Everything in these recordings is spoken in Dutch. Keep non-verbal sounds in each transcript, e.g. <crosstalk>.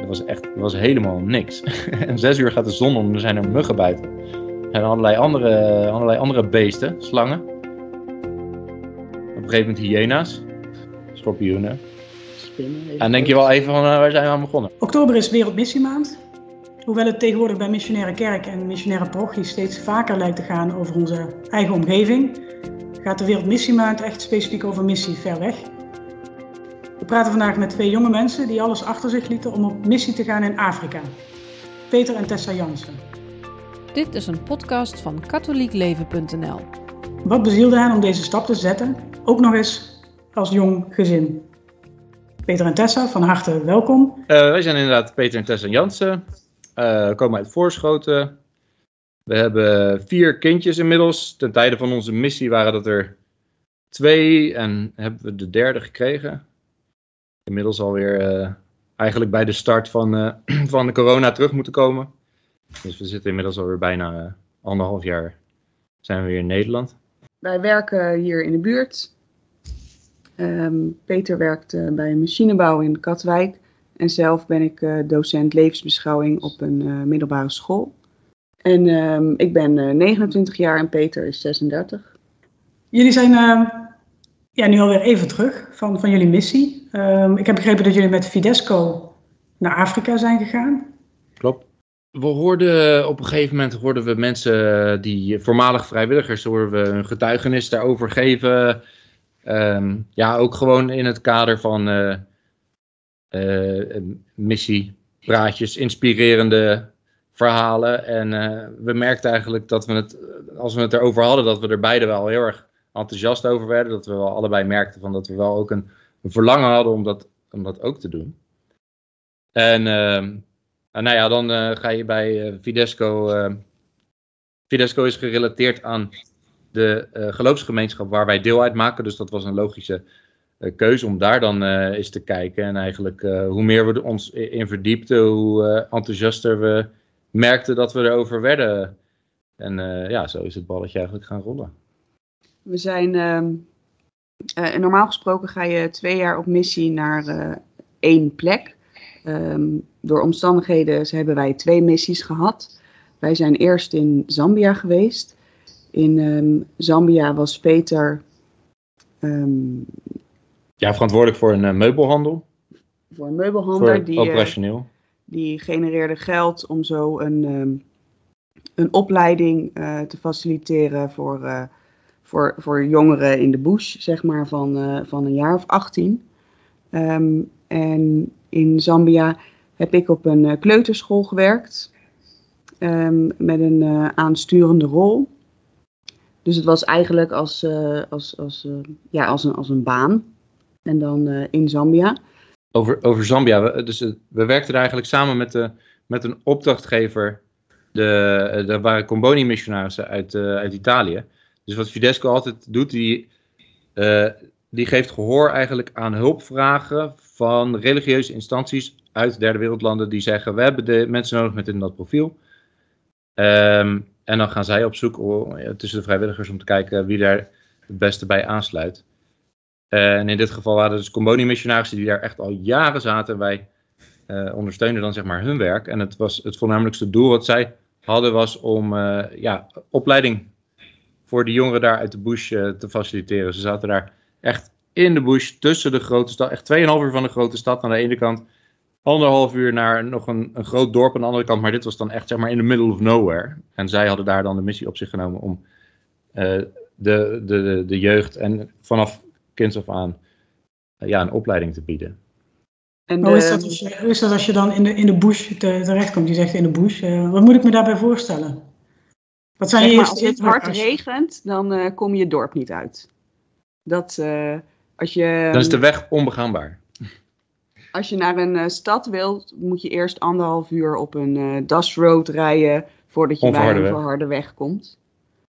er was echt er was helemaal niks. <laughs> en zes uur gaat de zon om en er zijn er muggen buiten. En allerlei andere, allerlei andere beesten, slangen. Op een gegeven moment hyena's, schorpioenen. Spinnen. En dan denk je wel even van, eh, waar zijn we aan begonnen? Oktober is Wereldmissiemaand. Hoewel het tegenwoordig bij missionaire kerk en missionaire parochie steeds vaker lijkt te gaan over onze eigen omgeving, gaat de Wereldmissiemaand echt specifiek over missie ver weg. We praten vandaag met twee jonge mensen die alles achter zich lieten om op missie te gaan in Afrika. Peter en Tessa Jansen. Dit is een podcast van katholiekleven.nl. Wat bezielde hen om deze stap te zetten, ook nog eens als jong gezin? Peter en Tessa, van harte welkom. Uh, wij zijn inderdaad Peter en Tessa Jansen. Uh, we komen uit Voorschoten. We hebben vier kindjes inmiddels. Ten tijde van onze missie waren dat er twee en hebben we de derde gekregen. Inmiddels alweer uh, eigenlijk bij de start van, uh, <clears throat> van de corona terug moeten komen. Dus we zitten inmiddels alweer bijna anderhalf jaar zijn we weer in Nederland. Wij werken hier in de buurt. Um, Peter werkt uh, bij machinebouw in Katwijk. En zelf ben ik uh, docent levensbeschouwing op een uh, middelbare school. En um, ik ben 29 jaar en Peter is 36. Jullie zijn ja, nu alweer even terug van, van jullie missie. Um, ik heb begrepen dat jullie met Fidesco naar Afrika zijn gegaan. Klopt. We hoorden op een gegeven moment hoorden we mensen die voormalig vrijwilligers hoorden we een getuigenis daarover geven. Um, ja, ook gewoon in het kader van uh, uh, missiepraatjes, inspirerende verhalen. En uh, we merkten eigenlijk dat we het, als we het erover hadden, dat we er beide wel heel erg enthousiast over werden. Dat we wel allebei merkten van dat we wel ook een, verlangen hadden om dat, om dat ook te doen. En, en nou ja, dan ga je bij Fidesco. Fidesco is gerelateerd aan de uh, geloofsgemeenschap waar wij deel uitmaken. Dus dat was een logische keuze om daar dan eens te kijken. En eigenlijk hoe meer we ons in verdiepten, hoe enthousiaster we merkten dat we erover werden. En ja, zo is het balletje eigenlijk gaan rollen. We zijn, ehm, normaal gesproken ga je twee jaar op missie naar één plek. Um, door omstandigheden hebben wij twee missies gehad. Wij zijn eerst in Zambia geweest. In um, Zambia was Peter. Um, ja, verantwoordelijk voor een uh, meubelhandel. Voor een meubelhandel. Voor die, operationeel. Die genereerde geld om zo een, een opleiding te faciliteren voor, voor, voor jongeren in de bush, zeg maar, van, van een jaar of 18. en in Zambia heb ik op een kleuterschool gewerkt. met een aansturende rol. Dus het was eigenlijk als, als, als, ja, als, een, als een baan. En dan in Zambia. Over, over Zambia. We, dus, we werkten eigenlijk samen met, de, met een opdrachtgever. De, de waren Comboni-missionarissen uit, uit Italië. Dus wat Fidesco altijd doet, die, die geeft gehoor eigenlijk aan hulpvragen van religieuze instanties uit derde wereldlanden. Die zeggen, we hebben de mensen nodig met in dat profiel. Um, en dan gaan zij op zoek tussen de vrijwilligers om te kijken wie daar het beste bij aansluit. En in dit geval waren dus Comboni-missionarissen die daar echt al jaren zaten. Wij uh, ondersteunden dan zeg maar hun werk. En het, was het voornamelijkste doel wat zij hadden was om uh, ja, opleiding voor de jongeren daar uit de bush uh, te faciliteren. Ze zaten daar echt in de bush tussen de grote stad. Echt 2,5 uur van de grote stad aan de ene kant anderhalf uur naar nog een, een groot dorp aan de andere kant. Maar dit was dan echt zeg maar in the middle of nowhere. En zij hadden daar dan de missie op zich genomen om uh, de, de, de, de jeugd en vanaf kinds af aan uh, ja, een opleiding te bieden. En hoe, is dat als je, hoe is dat als je dan in de, in de bush te, terechtkomt? Je zegt in de bush. Uh, wat moet ik me daarbij voorstellen? Wat zijn zeg maar, als het hard regent, dan uh, kom je het dorp niet uit. Dat, uh, als je, dan is de weg onbegaanbaar. <laughs> Als je naar een uh, stad wilt, moet je eerst anderhalf uur op een uh, dasroad rijden voordat je bij een verharde weg komt.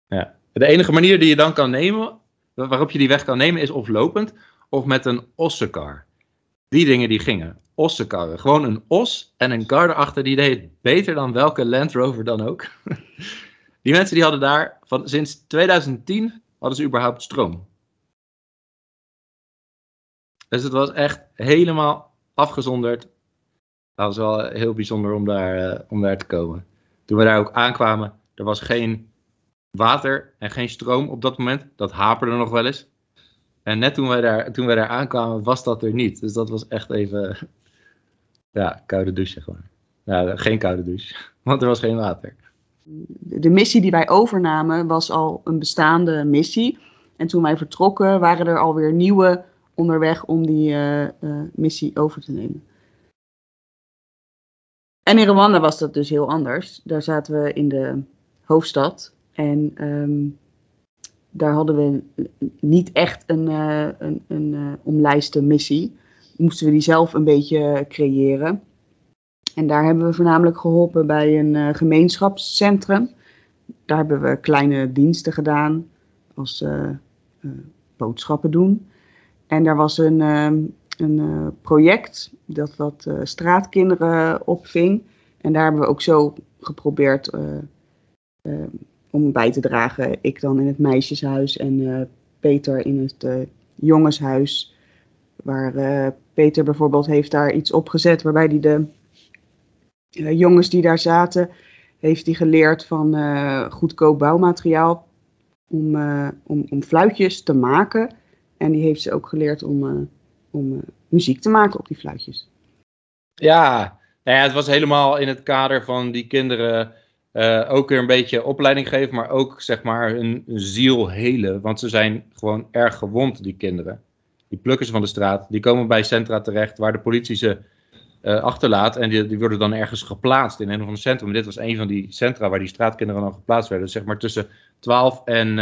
Ja. De enige manier die je dan kan nemen, waarop je die weg kan nemen, is of lopend of met een ossenkar. Die dingen die gingen. Ossenkarren. Gewoon een os en een kar erachter, die deed beter dan welke Land Rover dan ook. <laughs> die mensen die hadden daar, van, sinds 2010 hadden ze überhaupt stroom. Dus het was echt helemaal afgezonderd. Dat was wel heel bijzonder om daar, eh, om daar te komen. Toen we daar ook aankwamen, er was geen water en geen stroom op dat moment. Dat haperde nog wel eens. En net toen wij daar, toen wij daar aankwamen, was dat er niet. Dus dat was echt even, <laughs> ja, koude douche gewoon. Nou, geen koude douche, <laughs> want er was geen water. De missie die wij overnamen was al een bestaande missie. En toen wij vertrokken, waren er alweer nieuwe onderweg om die uh, uh, missie over te nemen. En in Rwanda was dat dus heel anders. Daar zaten we in de hoofdstad. En um, daar hadden we niet echt een, uh, een, een omlijste missie. Moesten we die zelf een beetje creëren. En daar hebben we voornamelijk geholpen bij een gemeenschapscentrum. Daar hebben we kleine diensten gedaan, als boodschappen doen. En daar was een, ehm, een project dat wat straatkinderen opving. En daar hebben we ook zo geprobeerd om bij te dragen. Ik dan in het meisjeshuis en Peter in het jongenshuis. Waar Peter bijvoorbeeld heeft daar iets opgezet waarbij hij de jongens die daar zaten, heeft hij geleerd van goedkoop bouwmateriaal om, om, om fluitjes te maken. En die heeft ze ook geleerd om, om muziek te maken op die fluitjes. Ja, nou ja, het was helemaal in het kader van die kinderen ook weer een beetje opleiding geven, maar ook zeg maar hun ziel helen. Want ze zijn gewoon erg gewond, die kinderen. Die plukken ze van de straat, die komen bij centra terecht waar de politie ze achterlaat. En die, die, worden dan ergens geplaatst in een of ander centrum. En dit was een van die centra waar die straatkinderen dan geplaatst werden. Zeg maar tussen 12 en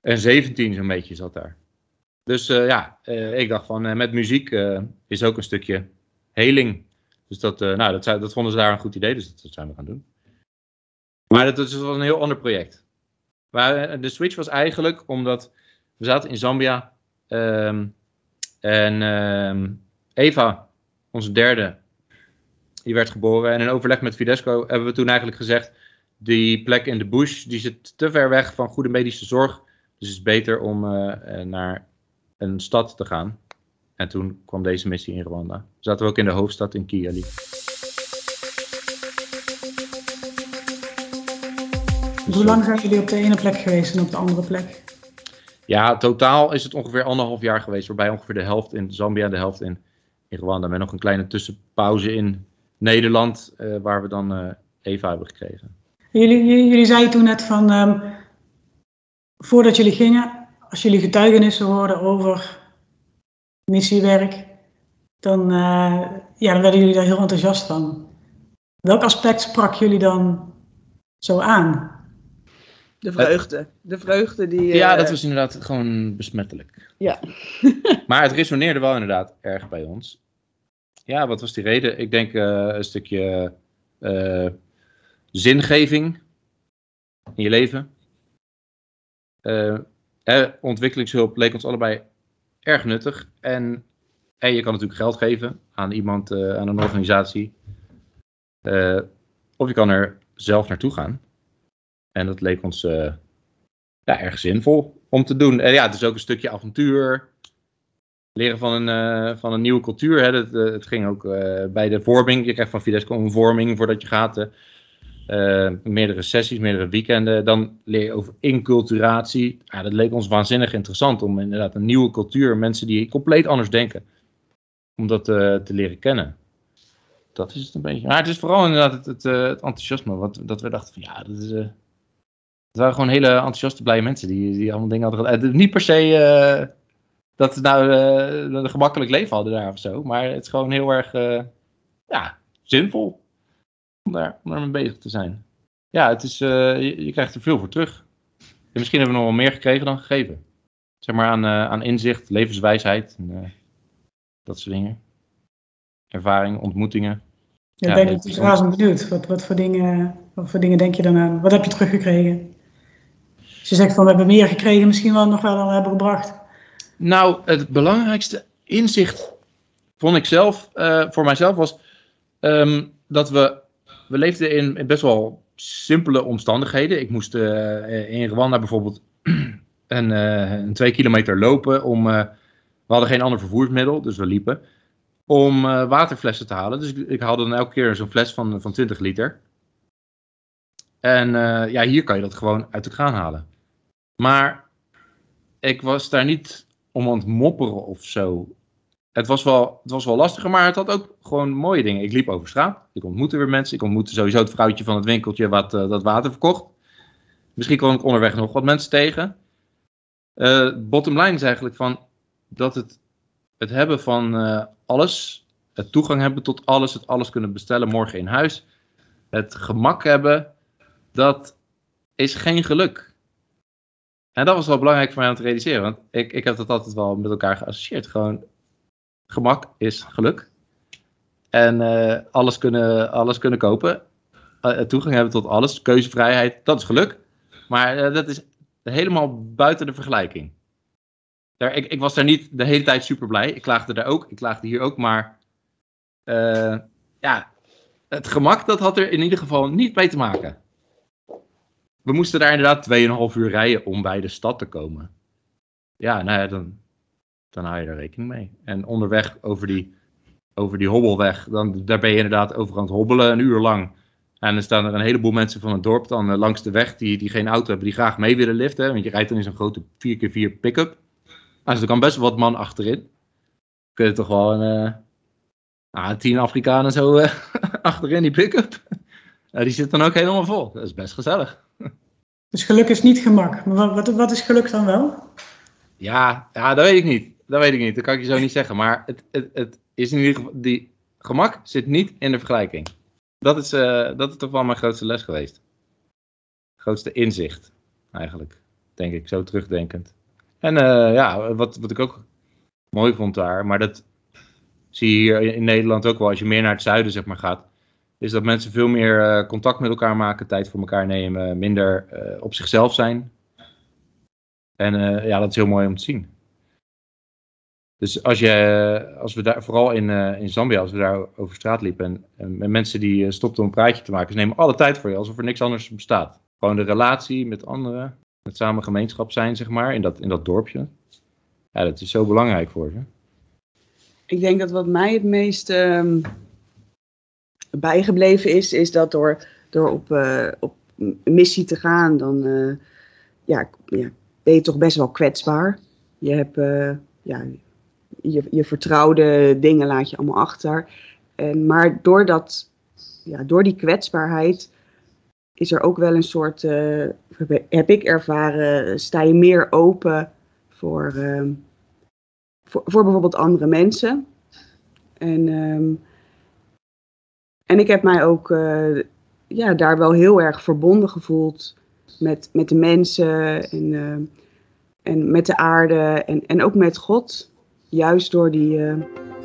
en 17 zo'n beetje zat daar. Dus uh, ja, ik dacht van met muziek is ook een stukje heling. Dus dat, nou, dat, dat, vonden ze daar een goed idee, dus dat, zijn we gaan doen. Maar dat, dat was een heel ander project. Maar de switch was eigenlijk omdat we zaten in Zambia um, en um, Eva, onze derde, die werd geboren. En in overleg met Fidesco hebben we toen eigenlijk gezegd, die plek in de bush, die zit te ver weg van goede medische zorg dus het is beter om uh, naar een stad te gaan. En toen kwam deze missie in Rwanda. Zaten we ook in de hoofdstad in Kigali. Hoe lang zijn jullie op de ene plek geweest en op de andere plek? Ja, totaal is het ongeveer anderhalf jaar geweest. Waarbij ongeveer de helft in Zambia en de helft in, in Rwanda. Met nog een kleine tussenpauze in Nederland. Uh, waar we dan uh, Eva hebben gekregen. Jullie, jullie zeiden toen net van... Um, voordat jullie gingen, als jullie getuigenissen hoorden over missiewerk, dan, uh, ja, dan werden jullie daar heel enthousiast van. Welk aspect sprak jullie dan zo aan? De vreugde. De vreugde die. Uh... Ja, dat was inderdaad gewoon besmettelijk. Ja. <laughs> maar het resoneerde wel inderdaad erg bij ons. Ja, wat was die reden? Ik denk uh, een stukje zingeving in je leven. Uh, eh, ontwikkelingshulp leek ons allebei erg nuttig. En, je kan natuurlijk geld geven aan iemand, aan een organisatie. Of je kan er zelf naartoe gaan. En dat leek ons ja, erg zinvol om te doen. En ja, het is ook een stukje avontuur. Leren van een, van een nieuwe cultuur. Hè. Het, het ging ook bij de vorming. Je krijgt van Fidesco een vorming voordat je gaat. Meerdere sessies, meerdere weekenden. Dan leer je over inculturatie. Ja, dat leek ons waanzinnig interessant om inderdaad een nieuwe cultuur, mensen die compleet anders denken, om dat te leren kennen. Dat is het een beetje. Maar het is vooral inderdaad het, het, het enthousiasme. Wat, dat we dachten van ja, dat is. het waren gewoon hele enthousiaste, blije mensen die, die allemaal dingen hadden gedaan. Niet per se dat ze nou een gemakkelijk leven hadden daar of zo. Maar het is gewoon heel erg ja, zinvol om daar, om daar mee bezig te zijn. Ja, het is, uh, je, je, krijgt er veel voor terug. En misschien hebben we nog wel meer gekregen dan gegeven. Zeg maar aan, aan inzicht, levenswijsheid, en, dat soort dingen. Ervaring, ontmoetingen. Ja, ja, ben ik razend benieuwd. Wat, wat, voor dingen, wat voor dingen denk je dan aan? Wat heb je teruggekregen? Als je zegt van we hebben meer gekregen, misschien wel nog wel al hebben gebracht. Nou, het belangrijkste inzicht vond ik zelf, voor mijzelf was um, dat we we leefden in, best wel simpele omstandigheden. Ik moest uh, in Rwanda bijvoorbeeld <clears throat> een, uh, een, twee kilometer lopen om. We hadden geen ander vervoersmiddel, dus we liepen. om waterflessen te halen. Dus ik, ik haalde dan elke keer zo'n fles van, van 20 liter. En ja, hier kan je dat gewoon uit de kraan halen. Maar ik was daar niet om aan het mopperen of zo. Het was, wel, het was wel lastiger, maar het had ook gewoon mooie dingen. Ik liep over straat, ik ontmoette weer mensen. Ik ontmoette sowieso het vrouwtje van het winkeltje wat uh, dat water verkocht. Misschien kwam ik onderweg nog wat mensen tegen. Uh, bottom line is eigenlijk van dat het, het hebben van uh, alles, het toegang hebben tot alles, het alles kunnen bestellen morgen in huis, het gemak hebben, dat is geen geluk. En dat was wel belangrijk voor mij om te realiseren, want ik, ik heb dat altijd wel met elkaar geassocieerd. Gewoon, gemak is geluk. En uh, alles, kunnen, alles kunnen kopen, uh, toegang hebben tot alles, keuzevrijheid, dat is geluk. Maar uh, dat is helemaal buiten de vergelijking. Daar, ik, ik, was daar niet de hele tijd super blij. Ik klaagde daar ook, ik klaagde hier ook, maar ja, het gemak dat had er in ieder geval niet mee te maken we moesten daar inderdaad 2,5 uur rijden om bij de stad te komen. Ja, nou ja, dan, dan hou je er rekening mee. En onderweg over die, over die hobbelweg, dan, daar ben je inderdaad over aan het hobbelen, een uur lang. En dan staan er een heleboel mensen van het dorp dan uh, langs de weg die, die geen auto hebben, die graag mee willen liften. Want je rijdt dan in zo'n grote 4x4 pick-up. Nou, dus er kan best wel wat man achterin. Kun je toch wel een uh, ah, tien Afrikanen zo uh, <laughs> achterin die pick-up. Die zit dan ook helemaal vol. Dat is best gezellig. Dus geluk is niet gemak. Maar wat, wat is geluk dan wel? Ja, ja, dat weet ik niet. Dat weet ik niet. Dat kan ik je zo niet zeggen. Maar het, het, het is in ieder geval. Die gemak zit niet in de vergelijking. Dat is, uh, dat is toch wel mijn grootste les geweest. Grootste inzicht, eigenlijk. Denk ik, zo terugdenkend. En uh, ja, wat, wat ik ook mooi vond daar, maar dat zie je hier in Nederland ook wel. Als je meer naar het zuiden zeg maar, gaat, is dat mensen veel meer uh, contact met elkaar maken, tijd voor elkaar nemen, minder uh, op zichzelf zijn. En uh, ja, dat is heel mooi om te zien. Dus als, je, als we daar, vooral in, in Zambia, als we daar over straat liepen en, en met mensen die stopten om een praatje te maken, ze nemen alle tijd voor je, alsof er niks anders bestaat. Gewoon de relatie met anderen, het samen gemeenschap zijn, zeg maar, in dat, in dat dorpje. Ja, dat is zo belangrijk voor ze. Ik denk dat wat mij het meest um bijgebleven is, is dat door, door op, uh, op missie te gaan, dan uh, ja, ja, ben je toch best wel kwetsbaar. Je hebt uh, ja, je, je vertrouwde dingen laat je allemaal achter. En, maar door, dat, ja, door die kwetsbaarheid is er ook wel een soort, heb ik ervaren, sta je meer open voor, voor, voor bijvoorbeeld andere mensen. En um, en ik heb mij ook uh, ja, daar wel heel erg verbonden gevoeld met, met de mensen en, uh, en met de aarde en, en ook met God. Juist door die, uh,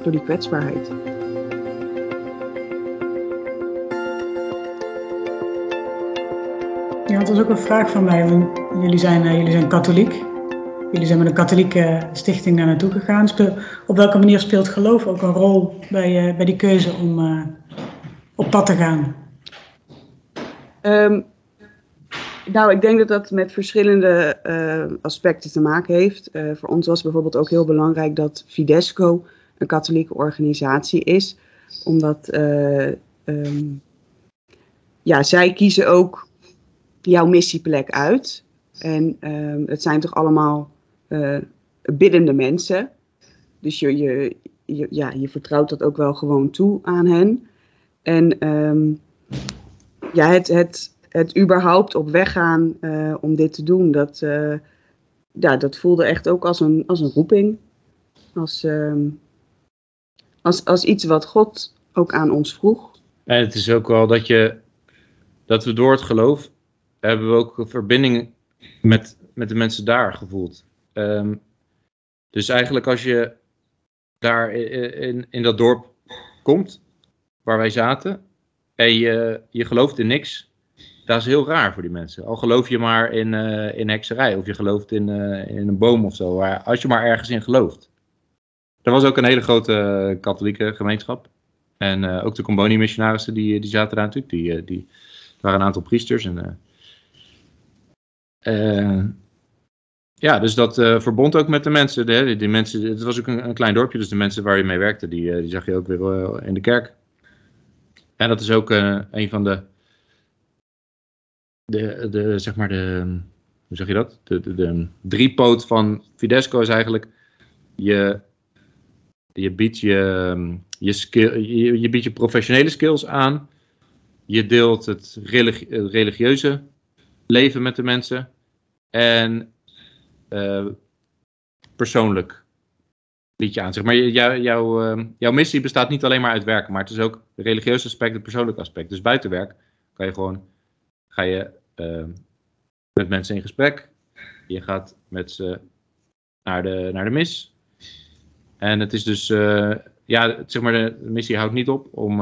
door die kwetsbaarheid. Ja, dat is ook een vraag van mij. Jullie zijn, jullie zijn katholiek. Jullie zijn met een katholieke stichting daar naartoe gegaan. op welke manier speelt geloof ook een rol bij, bij die keuze om op pad te gaan? Um, nou, ik denk dat dat met verschillende uh, aspecten te maken heeft. Uh, voor ons was bijvoorbeeld ook heel belangrijk dat Fidesco een katholieke organisatie is. Omdat uh, um, ja, zij kiezen ook jouw missieplek uit. En um, het zijn toch allemaal biddende mensen. Dus je, je, ja, je vertrouwt dat ook wel gewoon toe aan hen. En um, ja, het, het, het überhaupt op weg gaan uh, om dit te doen, dat, uh, ja, dat voelde echt ook als een, als een roeping. Als, um, als, als iets wat God ook aan ons vroeg. En het is ook wel dat je, dat we door het geloof, hebben we ook een verbinding met, met de mensen daar gevoeld. Um, dus eigenlijk als je daar in, in dat dorp komt, waar wij zaten en je, je gelooft in niks, dat is heel raar voor die mensen. Al geloof je maar in, uh, in hekserij of je gelooft in, uh, in een boom of zo, als je maar ergens in gelooft. Er was ook een hele grote katholieke gemeenschap. En ook de Comboni-missionarissen die, die zaten daar natuurlijk. Die, die waren een aantal priesters. En, ja, dus dat verbond ook met de mensen. De, die mensen het was ook een, een, klein dorpje, dus de mensen waar je mee werkte, die, die zag je ook weer in de kerk. En dat is ook een van de, de, de, zeg maar de, hoe zeg je dat? De, de, de driepoot van Fidesco is eigenlijk, je, je biedt je, je, skill, je, je biedt je professionele skills aan, je deelt het religieuze leven met de mensen en uh, persoonlijk liedje aan. Zeg maar jou, jou, uh, jouw missie bestaat niet alleen maar uit werken, maar het is ook het religieuze aspect, het persoonlijke aspect. Dus buiten werk kan je gewoon, ga je uh, met mensen in gesprek. Je gaat met ze naar de, naar de mis. En het is dus, uh, ja, zeg maar, de missie houdt niet op om,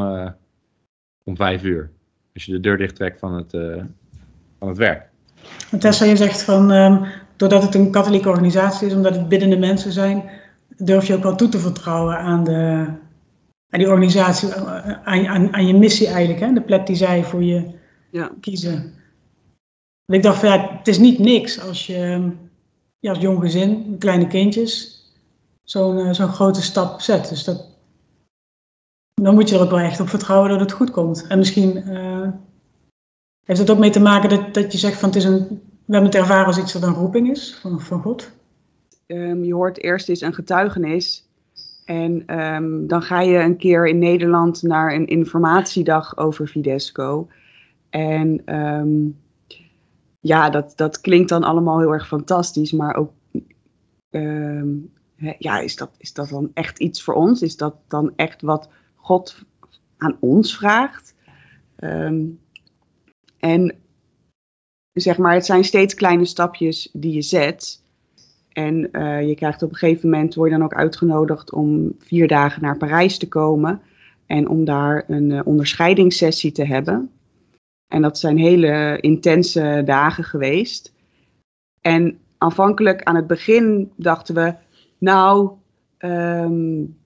om vijf uur. Als je de deur dicht trekt van het, van het werk. Tessa, je zegt van um, doordat het een katholieke organisatie is, omdat het biddende mensen zijn, durf je ook wel toe te vertrouwen aan, de, aan die organisatie, aan, aan, aan je missie eigenlijk, hè? de plek die zij voor je ja. kiezen. ik dacht van ja, het is niet niks als je ja, als jong gezin, kleine kindjes, zo'n uh, zo'n grote stap zet. Dus dat, dan moet je er ook wel echt op vertrouwen dat het goed komt. En misschien uh, heeft het ook mee te maken dat, dat je zegt van het is een we hebben het ervaren als iets dat een roeping is van, van God. Um, je hoort eerst eens een getuigenis. En um, dan ga je een keer in Nederland naar een informatiedag over Fidesco. En um, ja, dat, dat klinkt dan allemaal heel erg fantastisch. Maar ook, ja, is dat, is dat dan echt iets voor ons? Is dat dan echt wat God aan ons vraagt? en zeg maar, het zijn steeds kleine stapjes die je zet. En uh, je krijgt op een gegeven moment, word je dan ook uitgenodigd om vier dagen naar Parijs te komen. En om daar een uh, onderscheidingssessie te hebben. En dat zijn hele intense dagen geweest. En aanvankelijk aan het begin dachten we, nou, um,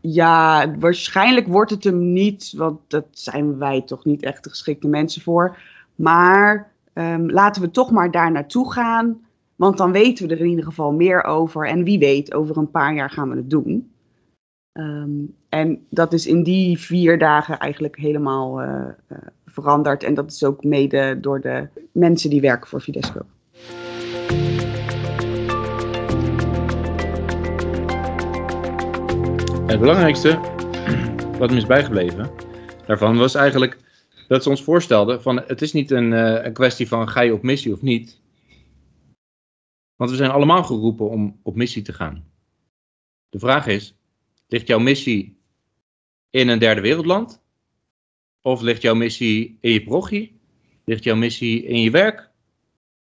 ja, waarschijnlijk wordt het hem niet, want dat zijn wij toch niet echt de geschikte mensen voor. Maar um, laten we toch maar daar naartoe gaan. Want dan weten we er in ieder geval meer over. En wie weet, over een paar jaar gaan we het doen. Um, en dat is in die vier dagen eigenlijk helemaal uh, uh, veranderd. En dat is ook mede door de mensen die werken voor Fidesco. Het belangrijkste wat me is bijgebleven daarvan was eigenlijk dat ze ons voorstelden van het is niet een, uh, een kwestie van ga je op missie of niet. Want we zijn allemaal geroepen om op missie te gaan. De vraag is, ligt jouw missie in een derde wereldland? Of ligt jouw missie in je parochie? Ligt jouw missie in je werk?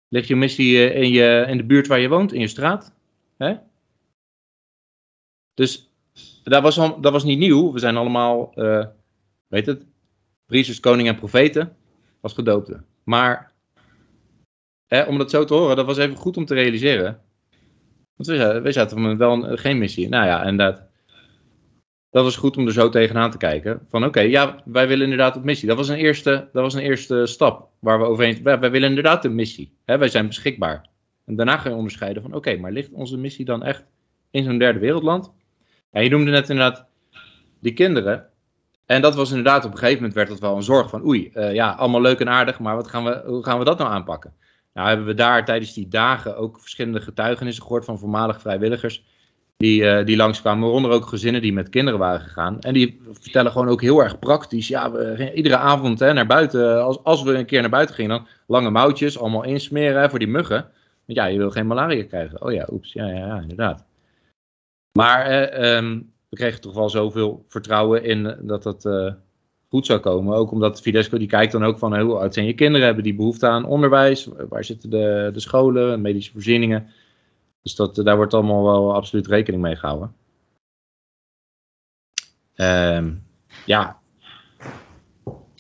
Ligt jouw missie eh, in, je, in de buurt waar je woont, in je straat? Dus dat was, al, dat was niet nieuw. We zijn allemaal, uh, weet het, priesters, koning en profeten als gedoopte. Maar hè, om dat zo te horen, dat was even goed om te realiseren. Want we, we zaten met wel een, geen missie. Nou ja, en dat, was goed om er zo tegenaan te kijken. Van oké, ja, wij willen inderdaad op missie. Dat was een eerste, dat was een eerste stap waar we overheen... Wij, willen inderdaad een missie. Hè, wij zijn beschikbaar. En daarna ga je onderscheiden van oké, maar ligt onze missie dan echt in zo'n derde wereldland? En je noemde net inderdaad die kinderen. En dat was inderdaad, op een gegeven moment werd dat wel een zorg van oei, uh, ja, allemaal leuk en aardig, maar wat gaan we, hoe gaan we dat nou aanpakken? Nou hebben we daar tijdens die dagen ook verschillende getuigenissen gehoord van voormalige vrijwilligers die, uh, die langskwamen, waaronder ook gezinnen die met kinderen waren gegaan. En die vertellen gewoon ook heel erg praktisch, ja, we, iedere avond hè, naar buiten, als, als we een keer naar buiten gingen, dan lange mouwtjes, allemaal insmeren voor die muggen. Want ja, je wil geen malaria krijgen. Oh ja, oeps, ja, ja, ja inderdaad. Maar eh, um, we kregen toch wel zoveel vertrouwen in dat dat uh, goed zou komen. Ook omdat Fidesco die kijkt dan ook van hoe oud zijn je kinderen, hebben die behoefte aan onderwijs, waar zitten de, de scholen, medische voorzieningen. Dus dat, daar wordt allemaal wel absoluut rekening mee gehouden. Um, ja.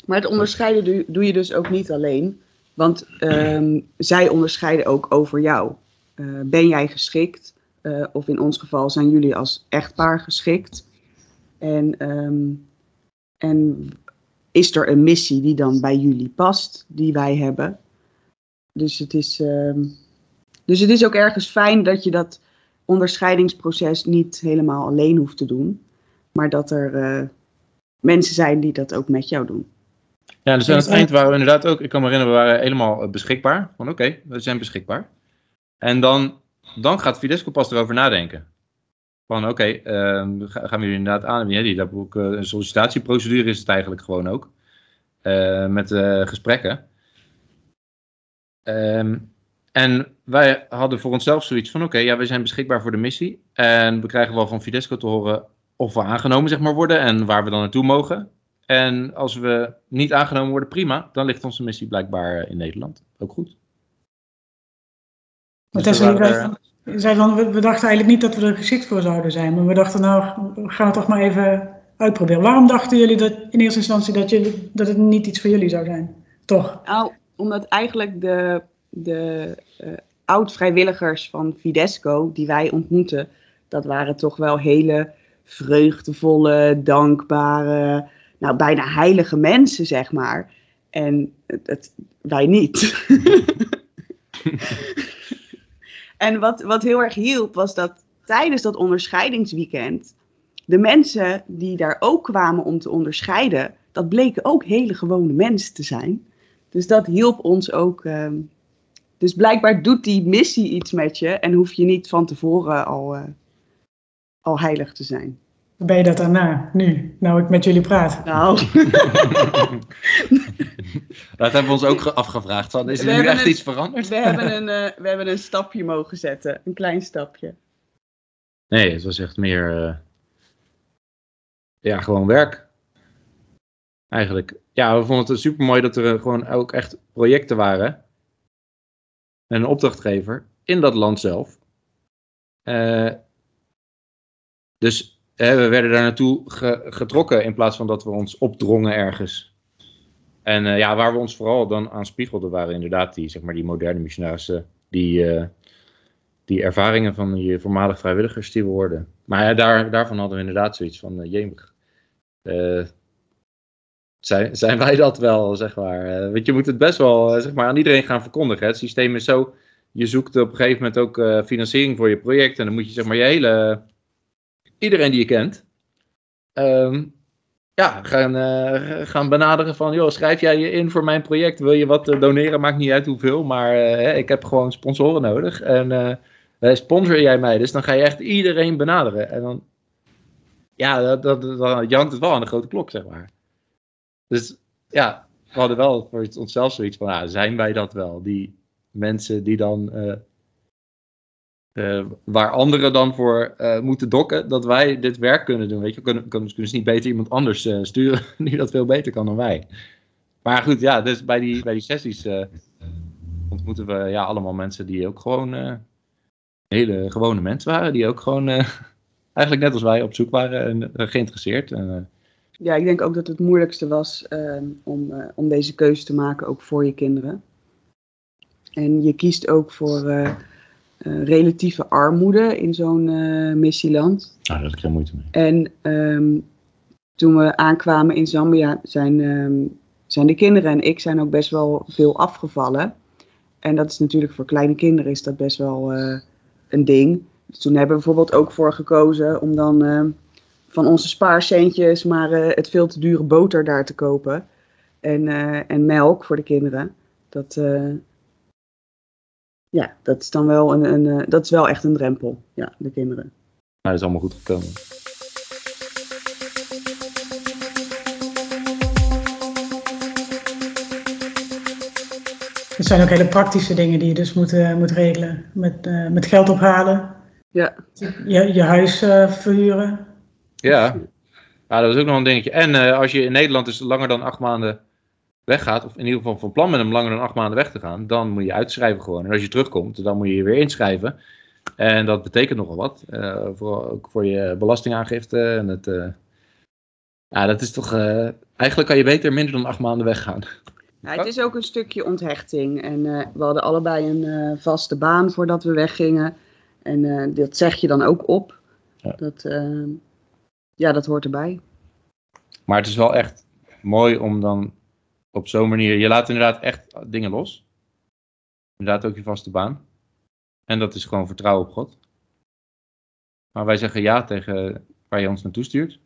Maar het onderscheiden doe, je dus ook niet alleen. Want um, zij onderscheiden ook over jou. Uh, ben jij geschikt? Of in ons geval zijn jullie als echtpaar geschikt. En, um, en is er een missie die dan bij jullie past, die wij hebben. Dus het is. Um, Dus het is ook ergens fijn dat je dat onderscheidingsproces niet helemaal alleen hoeft te doen. Maar dat er eh, mensen zijn die dat ook met jou doen. Ja, dus aan het eind waren we inderdaad ook, ik kan me herinneren, we waren helemaal eh, beschikbaar. Van oké, we zijn beschikbaar. En dan, dan gaat Fidesco pas erover nadenken. Van oké, ehm, ga- gaan we jullie inderdaad aan? Ja, die hebben ook eh, een sollicitatieprocedure is het eigenlijk gewoon ook. Eh, met eh, gesprekken. Ehm, en wij hadden voor onszelf zoiets van: oké, ja, we zijn beschikbaar voor de missie. En we krijgen wel van Fidesco te horen of we aangenomen zeg maar, worden en waar we dan naartoe mogen. En als we niet aangenomen worden, prima. Dan ligt onze missie blijkbaar in Nederland. Ook goed. Dus Tessa, we je zei van, we, we dachten eigenlijk niet dat we er geschikt voor zouden zijn. Maar we dachten, nou, we gaan het toch maar even uitproberen. Waarom dachten jullie dat in eerste instantie dat, jullie, dat het niet iets voor jullie zou zijn? Toch? Nou, omdat eigenlijk de, de eh, oud-vrijwilligers van Fidesco, die wij ontmoeten, dat waren toch wel hele vreugdevolle, dankbare, nou bijna heilige mensen, zeg maar. En het, het- wij niet. <laughs> en wat, wat heel erg hielp, was dat tijdens dat onderscheidingsweekend, de mensen die daar ook kwamen om te onderscheiden, dat bleken ook hele gewone mensen te zijn. Dus dat hielp ons ook. ehm, dus blijkbaar doet die missie iets met je en hoef je niet van tevoren al, eh, al heilig te zijn. Ben je dat daarna, nu, nou ik met jullie praat? Nou, <laughs> <laughs> <laughs> Dat hebben we ons ook ge- afgevraagd. Van, is We er nu echt iets veranderd? we hebben, een, eh, we hebben een stapje mogen zetten. Een klein stapje. Nee, het was echt meer. eh, ja, gewoon werk. Eigenlijk. Ja, we vonden het super mooi dat er eh, gewoon ook echt projecten waren. En een opdrachtgever in dat land zelf. Eh, dus hè, we werden daar naartoe ge- getrokken in plaats van dat we ons opdrongen ergens. En eh, ja, waar we ons vooral dan aan spiegelden waren inderdaad die, zeg maar, die moderne missionarissen. Die, eh, die ervaringen van die voormalig vrijwilligers die we hoorden. Maar ja, daar, daarvan hadden we inderdaad zoiets van, uh, jemig. Eh, zijn, zijn wij dat wel, zeg maar. Eh, want je moet het best wel eh, zeg maar, aan iedereen gaan verkondigen. hè. Het systeem is zo, je zoekt op een gegeven moment ook eh, financiering voor je project. En dan moet je zeg maar je hele, iedereen die je kent, ehm, ja, gaan, eh, gaan benaderen van, joh, schrijf jij je in voor mijn project? Wil je wat eh, doneren? Maakt niet uit hoeveel, maar eh, ik heb gewoon sponsoren nodig. En sponsor jij mij? Dus dan ga je echt iedereen benaderen. En dan, ja, dat, dat, dan jankt het wel aan de grote klok, zeg maar. Dus ja, we hadden wel voor onszelf zoiets van, ja, zijn wij dat wel? Die mensen die dan, eh, waar anderen dan voor eh, moeten dokken, dat wij dit werk kunnen doen. Weet je, kunnen, kunnen, kunnen ze niet beter iemand anders eh, sturen <laughs> die dat veel beter kan dan wij. Maar goed, ja, dus bij die, bij die sessies ontmoeten we ja, allemaal mensen die ook gewoon hele gewone mensen waren. Die ook gewoon <laughs> eigenlijk net als wij op zoek waren en geïnteresseerd. Ja, ik denk ook dat het moeilijkste was ehm, om, om deze keuze te maken, ook voor je kinderen. En je kiest ook voor relatieve armoede in zo'n eh, missieland. nou, daar had ik geen moeite mee. En ehm, toen we aankwamen in Zambia, zijn, ehm, zijn de kinderen en ik zijn ook best wel veel afgevallen. En dat is natuurlijk voor kleine kinderen is dat best wel eh, een ding. Dus toen hebben we bijvoorbeeld ook voor gekozen om dan ehm, van onze spaarcentjes maar eh, het veel te dure boter daar te kopen. En, en melk voor de kinderen. Dat, ja, dat is dan wel een, een eh, dat is wel echt een drempel. Ja, de kinderen. Maar dat is allemaal goed gekomen. Het zijn ook hele praktische dingen die je dus moet, eh, moet regelen. Met, eh, met geld ophalen, Ja, je, je huis eh, verhuren. Ja. ja, dat is ook nog een dingetje. En eh, als je in Nederland dus langer dan acht maanden weggaat, of in ieder geval van plan met hem langer dan acht maanden weg te gaan, dan moet je uitschrijven gewoon. En als je terugkomt, dan moet je je weer inschrijven. En dat betekent nogal wat. eh, vooral ook voor je belastingaangifte. En het, eh, ja, dat is toch. eh, eigenlijk kan je beter minder dan acht maanden weggaan. Ja, het is ook een stukje onthechting. En we hadden allebei een vaste baan voordat we weggingen. En dat zeg je dan ook op. Ja. Dat, ja, dat hoort erbij. Maar het is wel echt mooi om dan op zo'n manier. Je laat inderdaad echt dingen los. Inderdaad ook je vaste baan. En dat is gewoon vertrouwen op God. Maar wij zeggen ja tegen waar je ons naartoe stuurt.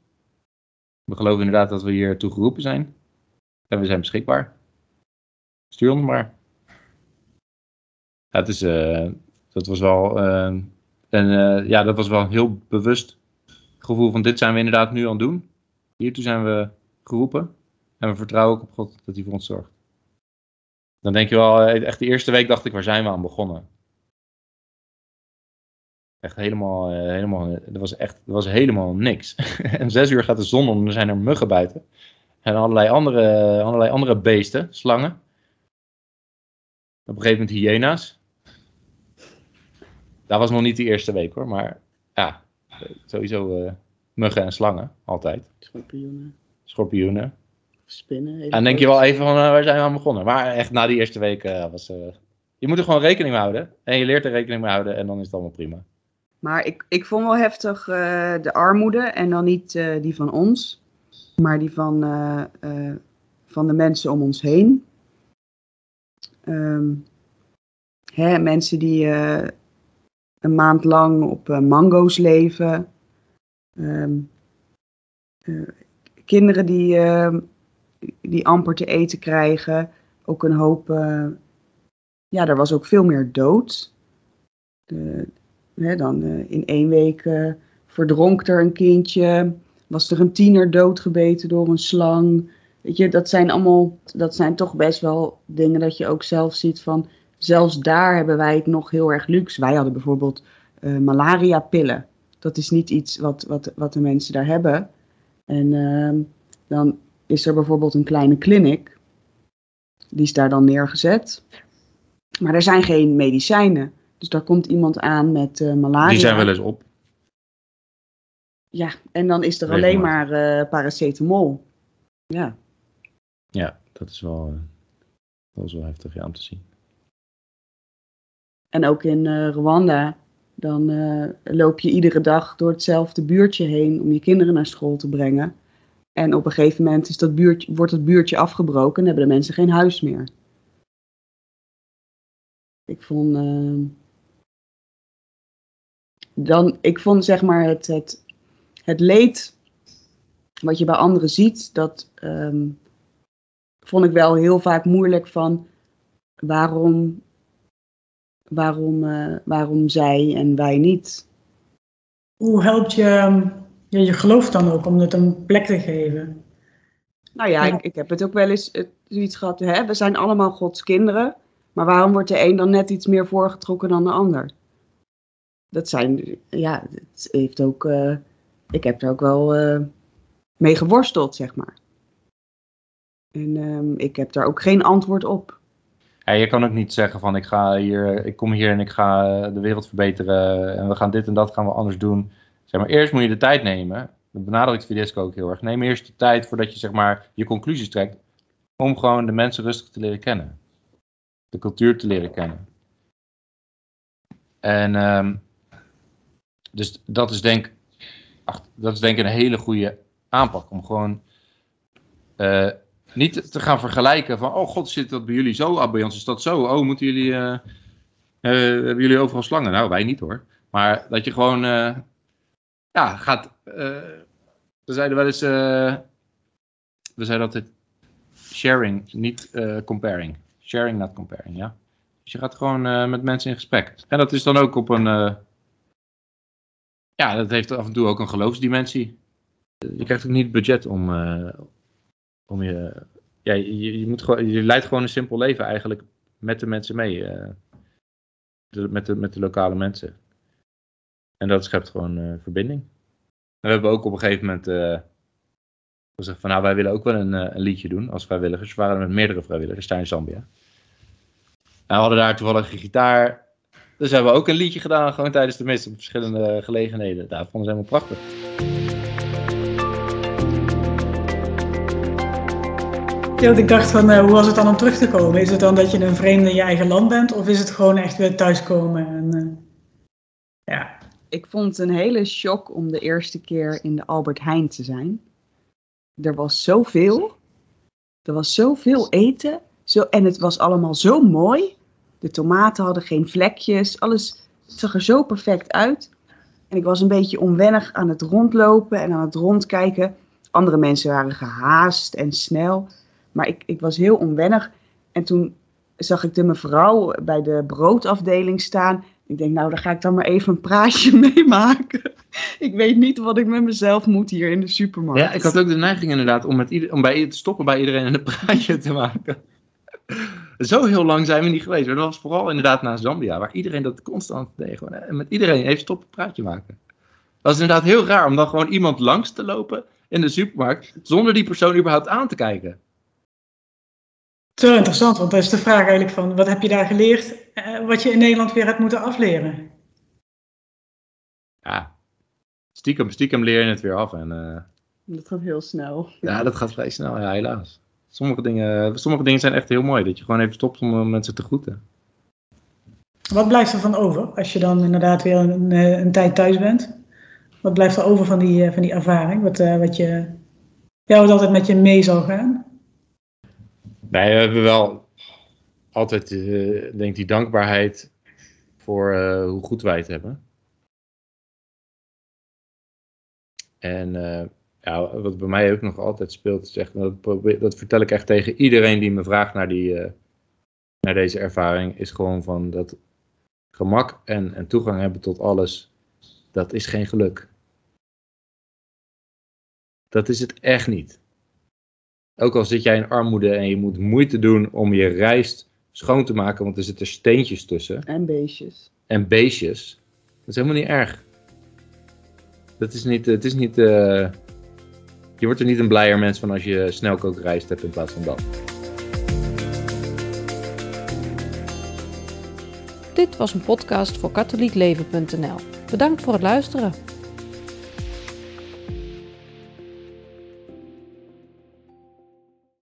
We geloven inderdaad dat we hier toe geroepen zijn. En we zijn beschikbaar. Stuur ons maar. Ja, is, uh, dat was wel, uh, en, uh, ja, dat was wel een heel bewust gevoel van dit zijn we inderdaad nu aan het doen. Hiertoe zijn we geroepen. En we vertrouwen ook op God dat hij voor ons zorgt. Dan denk je wel, echt de eerste week dacht ik, waar zijn we aan begonnen? Echt helemaal, helemaal, er was echt, er was helemaal niks. <laughs> en zes uur gaat de zon om, er zijn er muggen buiten. En allerlei andere, allerlei andere beesten, slangen. Op een gegeven moment hyena's. Dat was nog niet de eerste week hoor, maar ja, sowieso uh, muggen en slangen, altijd. Schorpioenen. Schorpioenen. Spinnen. En dan denk je wel even van, uh, waar zijn we aan begonnen? Maar echt na die eerste week uh, was... je moet er gewoon rekening mee houden. En je leert er rekening mee houden en dan is het allemaal prima. Maar ik, ik vond wel heftig de armoede en dan niet die van ons, maar die van, van de mensen om ons heen. Um, hè, mensen die uh, een maand lang op uh, mango's leven. Um, uh, kinderen die, ehm, die amper te eten krijgen. Ook een hoop. ja, er was ook veel meer dood. Hè, dan in één week verdronk er een kindje. Was er een tiener doodgebeten door een slang. Weet je, dat zijn allemaal, dat zijn toch best wel dingen dat je ook zelf ziet van, zelfs daar hebben wij het nog heel erg luxe. Wij hadden bijvoorbeeld uh, malaria-pillen. Dat is niet iets wat, wat, wat de mensen daar hebben. En uh, dan is er bijvoorbeeld een kleine clinic. Die is daar dan neergezet. Maar er zijn geen medicijnen. Dus daar komt iemand aan met uh, malaria. Die zijn wel eens op. Ja, en dan is er alleen maar uh, paracetamol. Ja. Ja, dat is wel, uh, wel heftig ja, om te zien. En ook in Rwanda, dan loop je iedere dag door hetzelfde buurtje heen om je kinderen naar school te brengen. En op een gegeven moment is dat buurtje, wordt het buurtje afgebroken en hebben de mensen geen huis meer. Ik vond, dan, ik vond zeg maar het, het, het leed wat je bij anderen ziet, dat, um, vond ik wel heel vaak moeilijk van waarom, waarom, uh, waarom zij en wij niet. Hoe helpt je ja, je geloof dan ook om het een plek te geven? Nou ja, ja. Ik, ik, heb het ook wel eens uh, zoiets gehad. Hè? We zijn allemaal Gods kinderen. Maar waarom wordt de een dan net iets meer voorgetrokken dan de ander? Dat zijn, ja, het heeft ook, uh, ik heb er ook wel uh, mee geworsteld, zeg maar. En um, ik heb daar ook geen antwoord op. Ja, je kan ook niet zeggen van ik, ga hier, ik kom hier en ik ga de wereld verbeteren en we gaan dit en dat gaan we anders doen. Zeg maar, eerst moet je de tijd nemen. Dat benadrukt Fidesco ook heel erg. Neem eerst de tijd voordat je zeg maar, je conclusies trekt. Om gewoon de mensen rustig te leren kennen. De cultuur te leren kennen. En um, dus dat is denk, dat is denk ik een hele goede aanpak. Om gewoon uh, niet te gaan vergelijken van, oh god, zit dat bij jullie zo, ah, bij ons is dat zo. Oh, moeten jullie, uh, uh, hebben jullie overal slangen? Nou, wij niet hoor. Maar dat je gewoon, ja, gaat, we zeiden wel eens, we zeiden altijd sharing, niet comparing. Sharing, not comparing, ja. Dus je gaat gewoon met mensen in gesprek. En dat is dan ook op een, ja, dat heeft af en toe ook een geloofsdimensie. Je krijgt ook niet het budget om, om je, ja, je, je, moet gewoon, je leidt gewoon een simpel leven eigenlijk met de mensen mee. Met, de, met de lokale mensen. En dat schept gewoon uh, verbinding. En we hebben ook op een gegeven moment uh, gezegd van nou wij willen ook wel een, een, liedje doen als vrijwilligers. We waren met meerdere vrijwilligers daar in Zambia. En we hadden daar toevallig een gitaar. Dus hebben we ook een liedje gedaan, gewoon tijdens de mis op verschillende gelegenheden. Daar vonden ze helemaal prachtig. Ik dacht van, hoe was het dan om terug te komen? Is het dan dat je een vreemde in je eigen land bent? Of is het gewoon echt weer thuiskomen? En. Ik vond het een hele shock om de eerste keer in de Albert Heijn te zijn. Er was zoveel. Er was zoveel eten. Zo, en het was allemaal zo mooi. De tomaten hadden geen vlekjes. Alles zag er zo perfect uit. En ik was een beetje onwennig aan het rondlopen en aan het rondkijken. Andere mensen waren gehaast en snel. Maar ik, ik was heel onwennig. En toen zag ik de mevrouw bij de broodafdeling staan. Ik denk, nou, daar ga ik dan maar even een praatje <laughs> mee maken. ik weet niet wat ik met mezelf moet hier in de supermarkt. Ja, ik had ook de neiging inderdaad om, met ieder, om bij, te stoppen bij iedereen en een praatje te maken. <laughs> Zo heel lang zijn we niet geweest. Dat was vooral inderdaad na Zambia, waar iedereen dat constant deed. Gewoon, en met iedereen even stoppen, praatje maken. Dat is inderdaad heel raar om dan gewoon iemand langs te lopen in de supermarkt, zonder die persoon überhaupt aan te kijken. Zo interessant, want dat is de vraag eigenlijk van, wat heb je daar geleerd, eh, wat je in Nederland weer hebt moeten afleren? Ja, stiekem, stiekem leer je het weer af. En, uh, dat gaat heel snel. Ja, dat gaat vrij snel, ja, helaas. Sommige dingen, sommige dingen zijn echt heel mooi, dat je gewoon even stopt om mensen te groeten. Wat blijft er van over als je dan inderdaad weer een, eh, een tijd thuis bent? Wat blijft er over van die, van die ervaring? Wat, wat je, ja, wat altijd met je mee zal gaan? Wij hebben wel altijd, uh, denk die dankbaarheid voor uh, hoe goed wij het hebben. En uh, ja, wat bij mij ook nog altijd speelt, is echt, dat, dat vertel ik echt tegen iedereen die me vraagt naar, die, naar deze ervaring, is gewoon van dat gemak en, en toegang hebben tot alles, dat is geen geluk. Dat is het echt niet. Ook al zit jij in armoede en je moet moeite doen om je rijst schoon te maken, want er zitten steentjes tussen. En beestjes. En beestjes. Dat is helemaal niet erg. Dat is niet, het is niet, uh, je wordt er niet een blijer mens van als je snelkook rijst hebt in plaats van dat. Dit was een podcast voor katholiekleven.nl. Bedankt voor het luisteren.